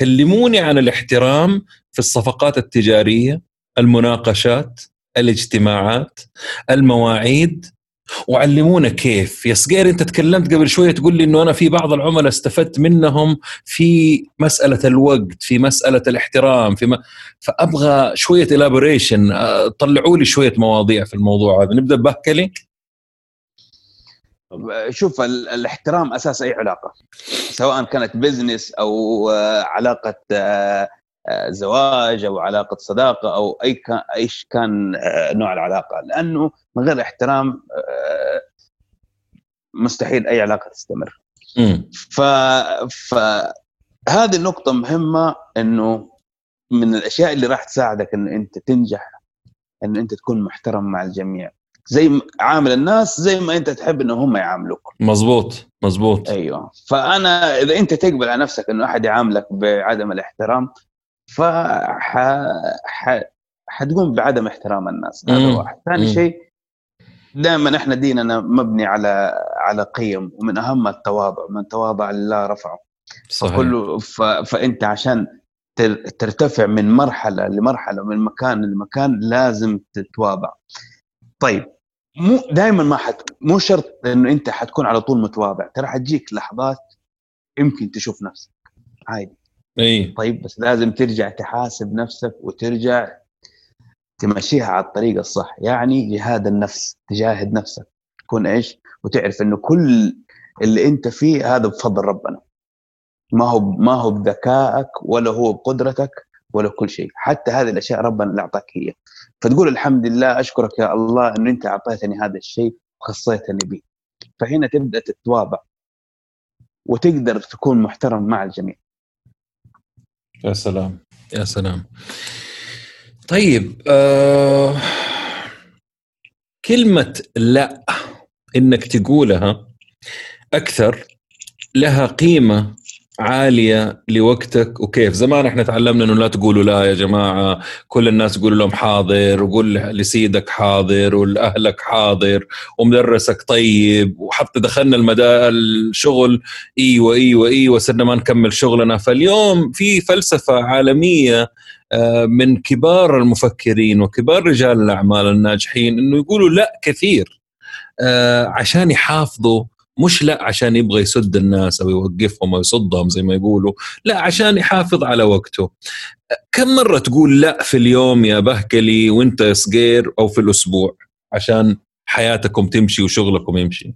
كلموني عن الاحترام في الصفقات التجارية المناقشات الاجتماعات المواعيد. وعلمونا كيف. يا صقير انت تكلمت قبل شوية تقول لي إنه أنا في بعض العملاء استفدت منهم في مسألة الوقت في مسألة الاحترام في م... فأبغى شوية الابوريشن طلعوا لي شوية مواضيع في الموضوع هذا. نبدأ بهكلي شوف ال- الاحترام أساس أي علاقة. سواء كانت بزنس أو آه، علاقة آه، آه، زواج أو علاقة صداقة أو أي كان أيش كان نوع العلاقة. لأنه من غير احترام مستحيل أي علاقة تستمر. ف فهذه النقطة مهمة إنه من الأشياء اللي راح تساعدك إن أنت تنجح إن أنت تكون محترم مع الجميع. زي عامل الناس زي ما انت تحب إنه هم يعاملوك. مزبوط مزبوط أيوه. فأنا إذا أنت تقبل على نفسك إنه أحد يعاملك بعدم الاحترام ف ح... حتقوم بعدم احترام الناس. هذا. واحد. ثاني. شيء دائما إحنا ديننا مبني على على قيم ومن أهم التواضع من تواضع لله رفعه. صحيح. كله ف... فأنت عشان تر... ترتفع من مرحلة لمرحلة من مكان لمكان لازم تتواضع. طيب مو دائما ما حت مو شرط إنه أنت حتكون على طول متواضع ترى حتجيك لحظات يمكن تشوف نفسك عادي. إي. طيب بس لازم ترجع تحاسب نفسك وترجع تمشيها على الطريقة الصح يعني جهاد النفس تجاهد نفسك تكون إيش؟ وتعرف إنه كل اللي أنت فيه هذا بفضل ربنا. ما هو ما هو بذكائك ولا هو بقدرتك ولا كل شيء. حتى هذه الأشياء ربنا اللي أعطاك هي. فتقول الحمد لله أشكرك يا الله إنه أنت أعطيتني هذا الشيء وخصيتني به. فهنا تبدأ تتواضع وتقدر تكون محترم مع الجميع. يا سلام. يا سلام. طيب آه كلمة لا إنك تقولها أكثر لها قيمة عالية لوقتك. وكيف؟ زمان إحنا تعلمنا إنه لا تقولوا لا يا جماعة. كل الناس يقولوا لهم حاضر وقول لسيدك حاضر ولأهلك حاضر ومدرسك طيب وحتى دخلنا المدى الشغل إيوه إيوه إيوه صرنا ما نكمل شغلنا. فاليوم في فلسفة عالمية آه، من كبار المفكرين وكبار رجال الأعمال الناجحين إنه يقولوا لا كثير آه، عشان يحافظوا مش لا عشان يبغى يسد الناس أو يوقفهم أو يصدهم زي ما يقولوا لا عشان يحافظ على وقته. كم مرة تقول لا في اليوم يا بهكلي وأنت صغير أو في الأسبوع عشان حياتكم تمشي وشغلكم يمشي؟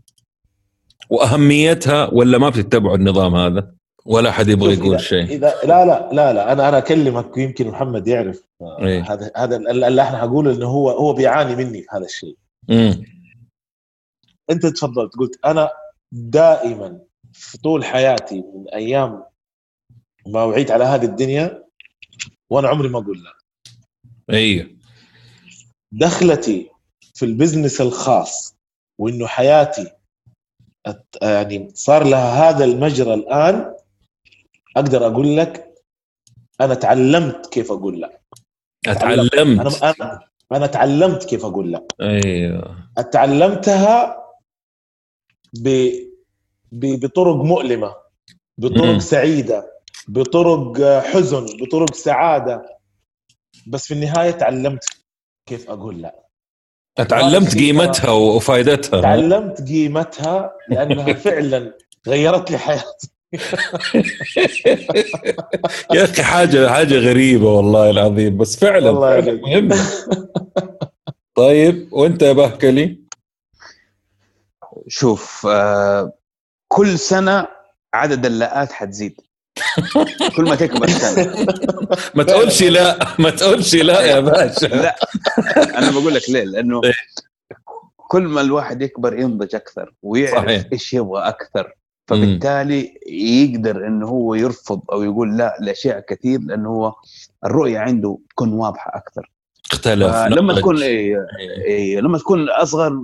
وأهميتها ولا ما بتتبعوا النظام هذا؟ ولا حد يبغى يقول شيء. اذا لا لا لا لا أنا أنا أكلمك ويمكن محمد يعرف آه، إيه. هذا هذا اللي إحنا حقوله إنه هو هو بيعاني مني في هذا الشيء. امم أنت تفضلت قلت أنا دائما في طول حياتي من أيام ما وعيت على هذه الدنيا وأنا عمري ما أقول لا. أيوه دخلتي في البزنس الخاص وإنه حياتي يعني صار لها هذا المجرى الآن أقدر أقول لك أنا تعلمت كيف أقول لا. أتعلمت. أنا أنا أنا تعلمت كيف أقول لا. أيوه تعلمتها ب... ب... بطرق مؤلمة بطرق. سعيدة بطرق حزن بطرق سعادة. بس في النهاية تعلمت كيف أقول لا. اتعلمت قيمتها وفائدتها. تعلمت قيمتها لأنها فعلا غيرت لي حياتي. يا أخي حاجة حاجة غريبة والله العظيم بس فعلا والله فعلا أجل. مهم طيب وأنت يا بهكلي؟ شوف آه كل سنة عدد اللاءات حتزيد. كل ما تكبر سنة. ما تقولش لا ما تقولش لا يا باشا. لا أنا بقول لك ليه؟ لأنه. كل ما الواحد يكبر ينضج أكثر ويعرف صحيح. إيش يبغى أكثر. فبالتالي يقدر إنه هو يرفض أو يقول لا لأشياء كثير لأنه هو الرؤية عنده تكون واضحة أكثر. اختلف لما. تكون إيه إيه لما تكون أصغر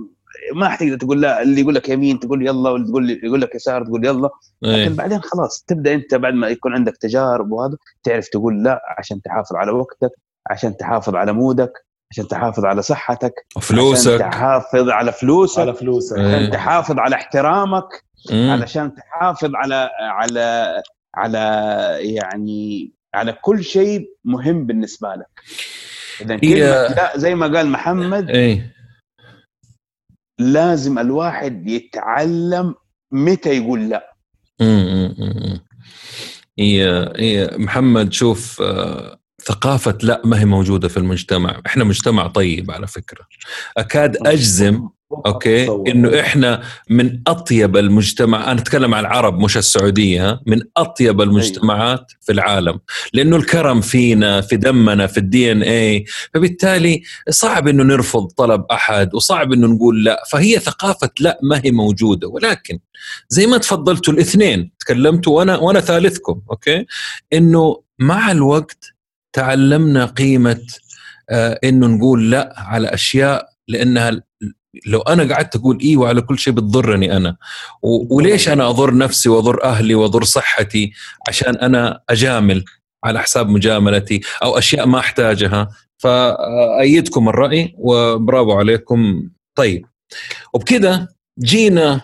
ما حتقدر تقول لا اللي يقول لك يمين تقول يلا واللي تقول يقول لك يسار تقول يلا إيه. لكن بعدين خلاص تبدأ أنت بعد ما يكون عندك تجارب وهذا تعرف تقول لا عشان تحافظ على وقتك عشان تحافظ على مودك عشان تحافظ على صحتك عشان فلوسك تحافظ على فلوسك على فلوسك إيه. عشان تحافظ على احترامك مم. علشان تحافظ على على على يعني على كل شيء مهم بالنسبة لك إذا كلمة لا زي ما قال محمد إيه لازم الواحد يتعلم متى يقول لا. هي هي محمد شوف آه، ثقافة لا ما هي موجودة في المجتمع. إحنا مجتمع طيب على فكرة. أكاد أجزم okay. إنه إحنا من أطيب المجتمع أنا أتكلم عن العرب مش السعودية؟ من أطيب المجتمعات في العالم. لأنه الكرم فينا في دمنا في ال DNA فبالتالي صعب إنه نرفض طلب أحد وصعب إنه نقول لا. فهي ثقافة لا ما هي موجودة. ولكن زي ما تفضلتوا الاثنين تكلمتوا وأنا وأنا ثالثكم أوكي؟ إنه مع الوقت تعلمنا قيمة آه إنه نقول لا على أشياء لأنها لو أنا قعدت أقول إيوه على كل شيء بتضرني أنا. وليش أنا أضر نفسي وأضر أهلي وأضر صحتي عشان أنا أجامل على حساب مجاملتي أو أشياء ما أحتاجها؟ فأيدكم الرأي وبرافو عليكم. طيب وبكذا جينا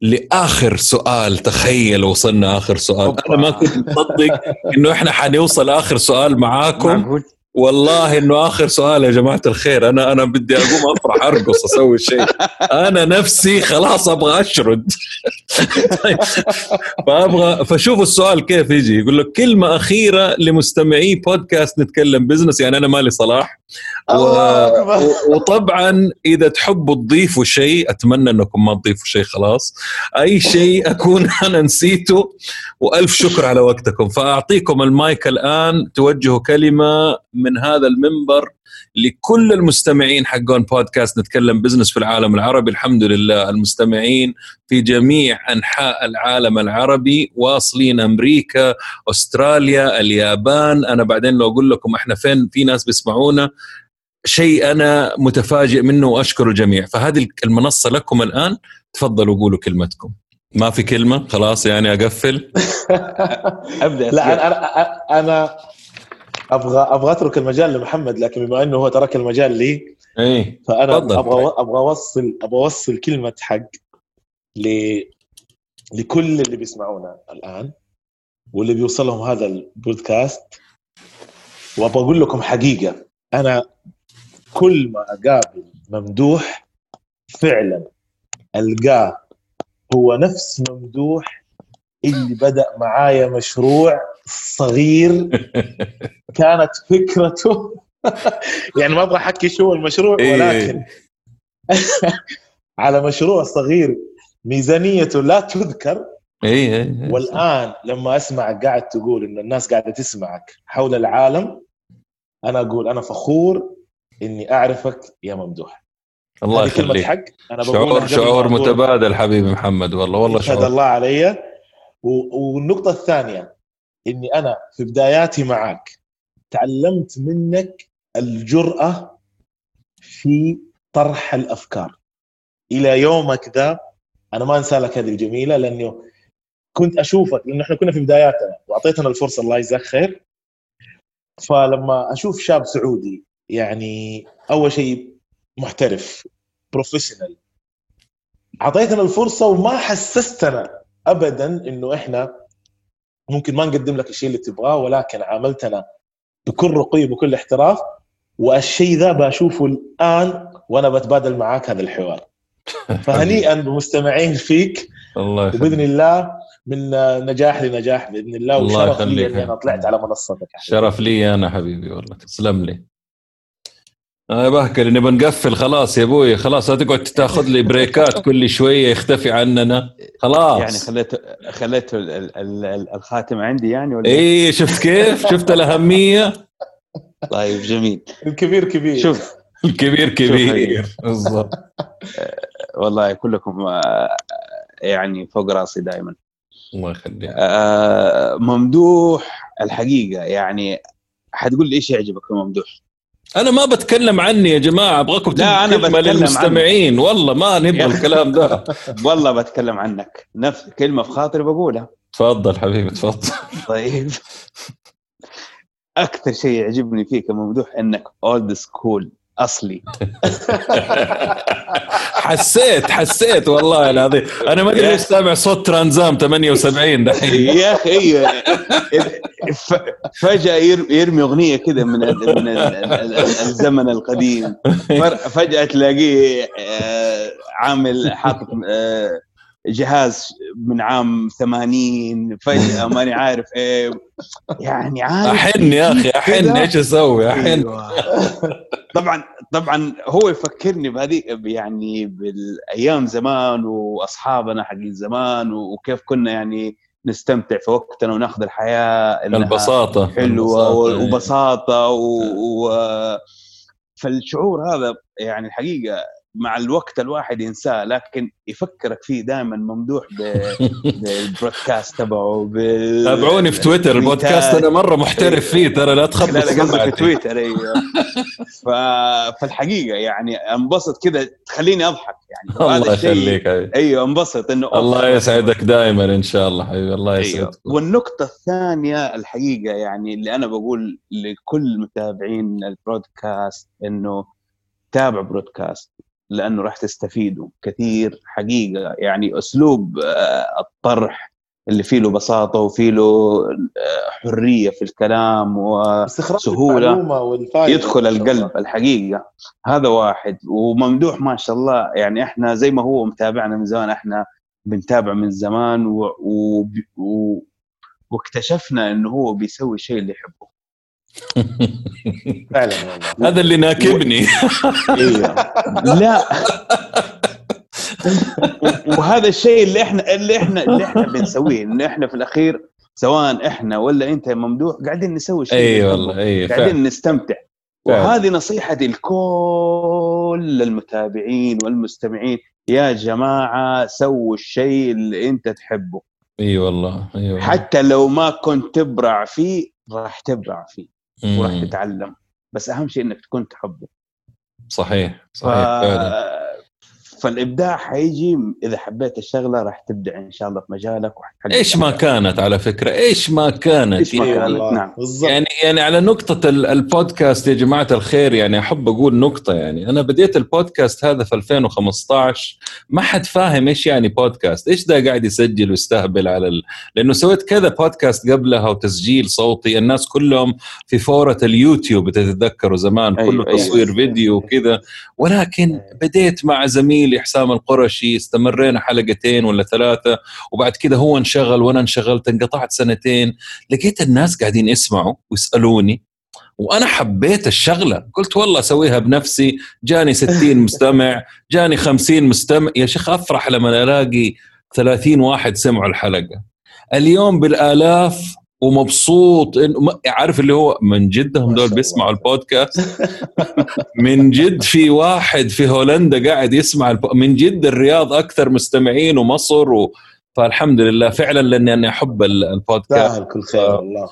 لآخر سؤال. تخيل وصلنا آخر سؤال. أنا ما كنت مصدق إنه إحنا حنوصل آخر سؤال معاكم. والله إنه آخر سؤال يا جماعة الخير. أنا أنا بدي أقوم أفرح أرقص أسوي شيء. أنا نفسي خلاص أبغى أشرد. طيب فأبغى فشوفوا السؤال كيف يجي. يقول لك كلمة أخيرة لمستمعي بودكاست نتكلم بزنس يعني أنا مالي صلاح. و... وطبعا إذا تحبوا تضيفوا شيء أتمنى إنكم ما تضيفوا شيء خلاص. أي شيء أكون أنا نسيته. وألف شكر على وقتكم. فأعطيكم المايك الآن. توجهوا كلمة. من هذا المنبر لكل المستمعين حقون بودكاست نتكلم بزنس في العالم العربي. الحمد لله المستمعين في جميع أنحاء العالم العربي واصلين أمريكا أستراليا اليابان. أنا بعدين لو أقول لكم إحنا فين في ناس بيسمعونا. شيء أنا متفاجئ منه واشكر الجميع فهذه المنصة لكم الآن. تفضلوا قولوا كلمتكم. ما في كلمة؟ خلاص يعني أقفل. أبدأ. لا أنا أنا أنا أبغى أبغى أترك المجال لمحمد لكن بما إنه هو ترك المجال لي اي فأنا تفضل. أبغى أبغى أوصل أبغى أوصل كلمة حق ل لكل اللي بيسمعونا الآن واللي بيوصلهم هذا البودكاست وأبغى أقول لكم حقيقة أنا كل ما أقابل ممدوح فعلا ألقاه هو نفس ممدوح اللي بدأ معايا مشروع صغير كانت فكرته. يعني ما أبغى أحكي شو المشروع إيه. ولكن على مشروع صغير ميزانيته لا تذكر. اي اي والآن لما اسمع قاعد تقول إن الناس قاعدة تسمعك حول العالم أنا أقول أنا فخور إني أعرفك يا ممدوح. الله يخليك. حق؟ أنا شعور شعور. متبادل حبيبي محمد والله والله شعور. الله علي. و- والنقطة إني أنا في بداياتي معك تعلمت منك الجرأة في طرح الأفكار. إلى يومك ذا أنا ما أنسى لك هذه الجميلة لأنه كنت أشوفك لأنه إحنا كنا في بداياتنا وأعطيتنا الفرصة الله يجزاك خير. فلما أشوف شاب سعودي يعني أول شيء محترف professional أعطيتنا الفرصة وما حسستنا ابدا إنه إحنا ممكن ما نقدم لك الشيء اللي تبغاه ولكن عاملتنا بكل رقي وبكل احتراف والشيء ذا بشوفه الآن وأنا بتبادل معاك هذا الحوار فهنيئا بمستمعين فيك الله وبإذن يخليك الله من نجاح لنجاح بإذن الله الله وشرف لي. إني أنا طلعت على منصتك حبيبي. شرف لي أنا حبيبي والله تسلم لي آه بهكر نبى نقفل. خلاص يا أبوي خلاص لا تقعد تاخذ لي بريكات كل شوية يختفي عننا. خلاص. يعني خليته خليته ال- ال- ال- الخاتم عندي يعني ولا اي شفت كيف؟ شفت الأهمية؟ طيب جميل. الكبير كبير. شوف. الكبير كبير. بالضبط. والله كلكم آه، يعني فوق راسي دائما الله يخليك. آه ممدوح الحقيقة يعني حتقول لي إيش يعجبك في ممدوح؟ أنا ما بتكلم عني يا جماعة أبغاكم لا، كلمة بتكلم للمستمعين والله ما نبغى الكلام ده. والله بتكلم عنك. نفس كلمة في خاطري بقولها. تفضل حبيبي تفضل. طيب. أكثر شيء يعجبني فيك ممدوح إنك old school أصلي. حسيت حسيت والله العظيم. أنا ما أدري ليش سامع صوت ترانزام 78 دحين. يا أخي فجأة ير- يرمي أغنية كذا من من ال- ال- ال- الزمن القديم. فجأة تلاقيه آه، عامل حاطط آه، جهاز من عام 80 فجأة ماني عارف إيه يعني عارف أحن يا أخي أحن. إيش أسوي أحن أيوة. طبعا طبعا هو يفكرني بهذه يعني بالأيام زمان وأصحابنا حقين زمان وكيف كنا يعني نستمتع في وقتنا وناخذ الحياة البساطة حلوة البساطة، إيه. وبساطة و... و... فالشعور هذا يعني الحقيقة مع الوقت الواحد ينساه لكن يفكرك فيه دائما ممدوح بالبرودكاست تبعه. تابعوني في تويتر البودكاست أنا مرة محترف فيه ترى لا تخبط لا لا في. تويتر أيوه ف... فالحقيقة يعني انبسط كذا تخليني أضحك يعني الله يخليك حبيبي. أيوه انبسط إنه الله يسعدك دائما إن شاء الله حبيبي الله أيوه يسعدك والنقطة الثانية الحقيقة يعني اللي أنا بقول لكل متابعين البرودكاست إنه تابع برودكاست لأنه راح تستفيدوا. كثير حقيقة. يعني أسلوب آه، الطرح اللي فيه له بساطة وفيه له آه، حرية في الكلام و استخراج سهولة. المعلومة والفائدة يدخل. القلب الحقيقة. هذا واحد. وممدوح ما شاء الله. يعني إحنا زي ما هو متابعنا من زمان إحنا بنتابع من زمان و... و... و... واكتشفنا إنه هو بيسوي الشيء اللي يحبه. فعلا والله. هذا اللي ناكبني. أيوه لا. وهذا الشيء اللي إحنا اللي إحنا اللي إحنا بنسويه انه إحنا في الأخير سواء إحنا ولا أنت يا ممدوح قاعدين نسوي الشيء اللي أي. والله أي فعلا. قاعدين نستمتع. وهذه نصيحتي لكل المتابعين والمستمعين. يا جماعة سووا الشيء اللي أنت تحبه. أي والله أي والله. حتى لو ما كنت تبرع فيه راح تبرع فيه. وراح. تتعلم بس أهم شيء إنك تكون تحبه صحيح. صحيح فعلا فالإبداع حيجي إذا حبيت الشغلة راح تبدع إن شاء الله في مجالك إيش ما كانت على فكرة إيش ما كانت إيش ما إي كانت. نعم. بالضبط يعني يعني على نقطة ال- البودكاست يا جماعة الخير يعني أحب أقول نقطة يعني أنا بديت البودكاست هذا في 2015 ما حد فاهم إيش يعني بودكاست إيش ده قاعد يسجل ويستهبل على ال... لأنه سويت كذا بودكاست قبلها وتسجيل صوتي الناس كلهم في فورة اليوتيوب تتذكروا زمان أيوة، كله أيوة. تصوير فيديو وكذا ولكن بديت مع زميلي حسام القرشي استمرينا حلقتين ولا ثلاثة وبعد كده هو انشغل وأنا انشغلت انقطعت سنتين لقيت الناس قاعدين يسمعوا ويسألوني وأنا حبيت الشغلة قلت والله أسويها بنفسي جاني 60 مستمع جاني 50 مستمع يا شيخ أفرح لما ألاقي 30 واحد سمعوا الحلقة. اليوم بالآلاف ومبسوط انه عارف اللي هو من جد هم دول بيسمعوا. البودكاست؟ من جد في واحد في هولندا قاعد يسمع الب... من جد الرياض أكثر مستمعين ومصر و... فالحمد لله فعلا لاني أنا أحب ال- البودكاست. كل خير والله.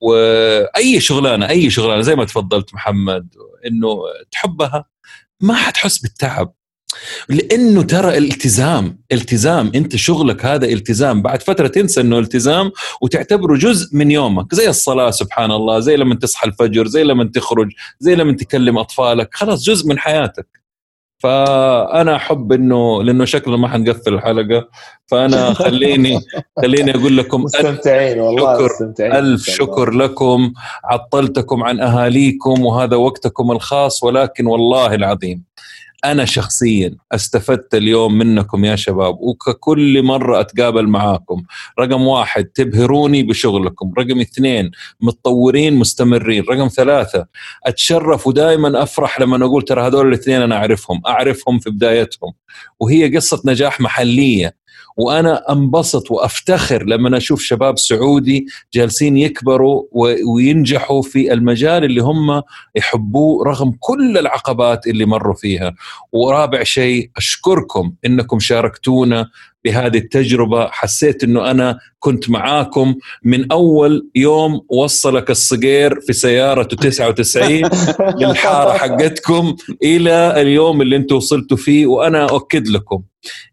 واي شغلانة أي شغلانة زي ما تفضلت محمد إنه تحبها ما حتحس بالتعب. لأنه ترى التزام التزام أنت شغلك هذا التزام. بعد فترة تنسى إنه التزام وتعتبره جزء من يومك. زي الصلاة سبحان الله زي لما تصحى الفجر زي لما تخرج زي لما تكلم أطفالك. خلاص جزء من حياتك. فأنا أحب إنه لأنه شكله ما حنقفل الحلقة. فأنا خليني خليني أقول لكم مستمتعين والله شكر. مستمتعين. الله. شكر لكم. عطلتكم عن أهاليكم وهذا وقتكم الخاص ولكن والله العظيم أنا شخصيا استفدت اليوم منكم يا شباب وككل مرة أتقابل معاكم رقم واحد تبهروني بشغلكم رقم اثنين متطورين مستمرين رقم ثلاثة أتشرف ودائما أفرح لما أقول ترى هذول الاثنين أنا أعرفهم أعرفهم في بدايتهم وهي قصة نجاح محلية. وأنا أنبسط وأفتخر لما أشوف شباب سعودي جالسين يكبروا وينجحوا في المجال اللي هم يحبوه رغم كل العقبات اللي مروا فيها. ورابع شيء أشكركم إنكم شاركتونا بهذه التجربة. حسيت إنه أنا كنت معاكم من أول يوم وصلك الصقير في سيارته 99 للحارة حقتكم إلى اليوم اللي أنتم وصلتوا فيه. وأنا أؤكد لكم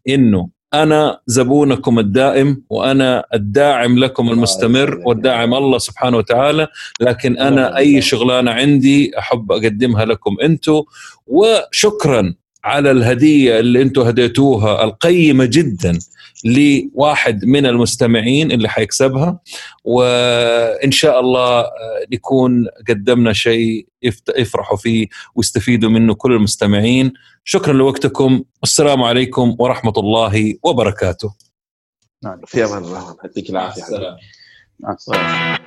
إنه أنا زبونكم الدائم وأنا الداعم لكم المستمر والداعم الله سبحانه وتعالى لكن أنا أي شغلانة عندي أحب أقدمها لكم أنتم وشكرا. على الهدية اللي أنتم هديتوها القيمة جدا لواحد من المستمعين اللي حيكسبها وإن شاء الله نكون قدمنا شيء يفرحوا فيه ويستفيدوا منه كل المستمعين. شكرا لوقتكم. والسلام عليكم ورحمة الله وبركاته. في أمان الله. يعطيك العافية. مع السلامة.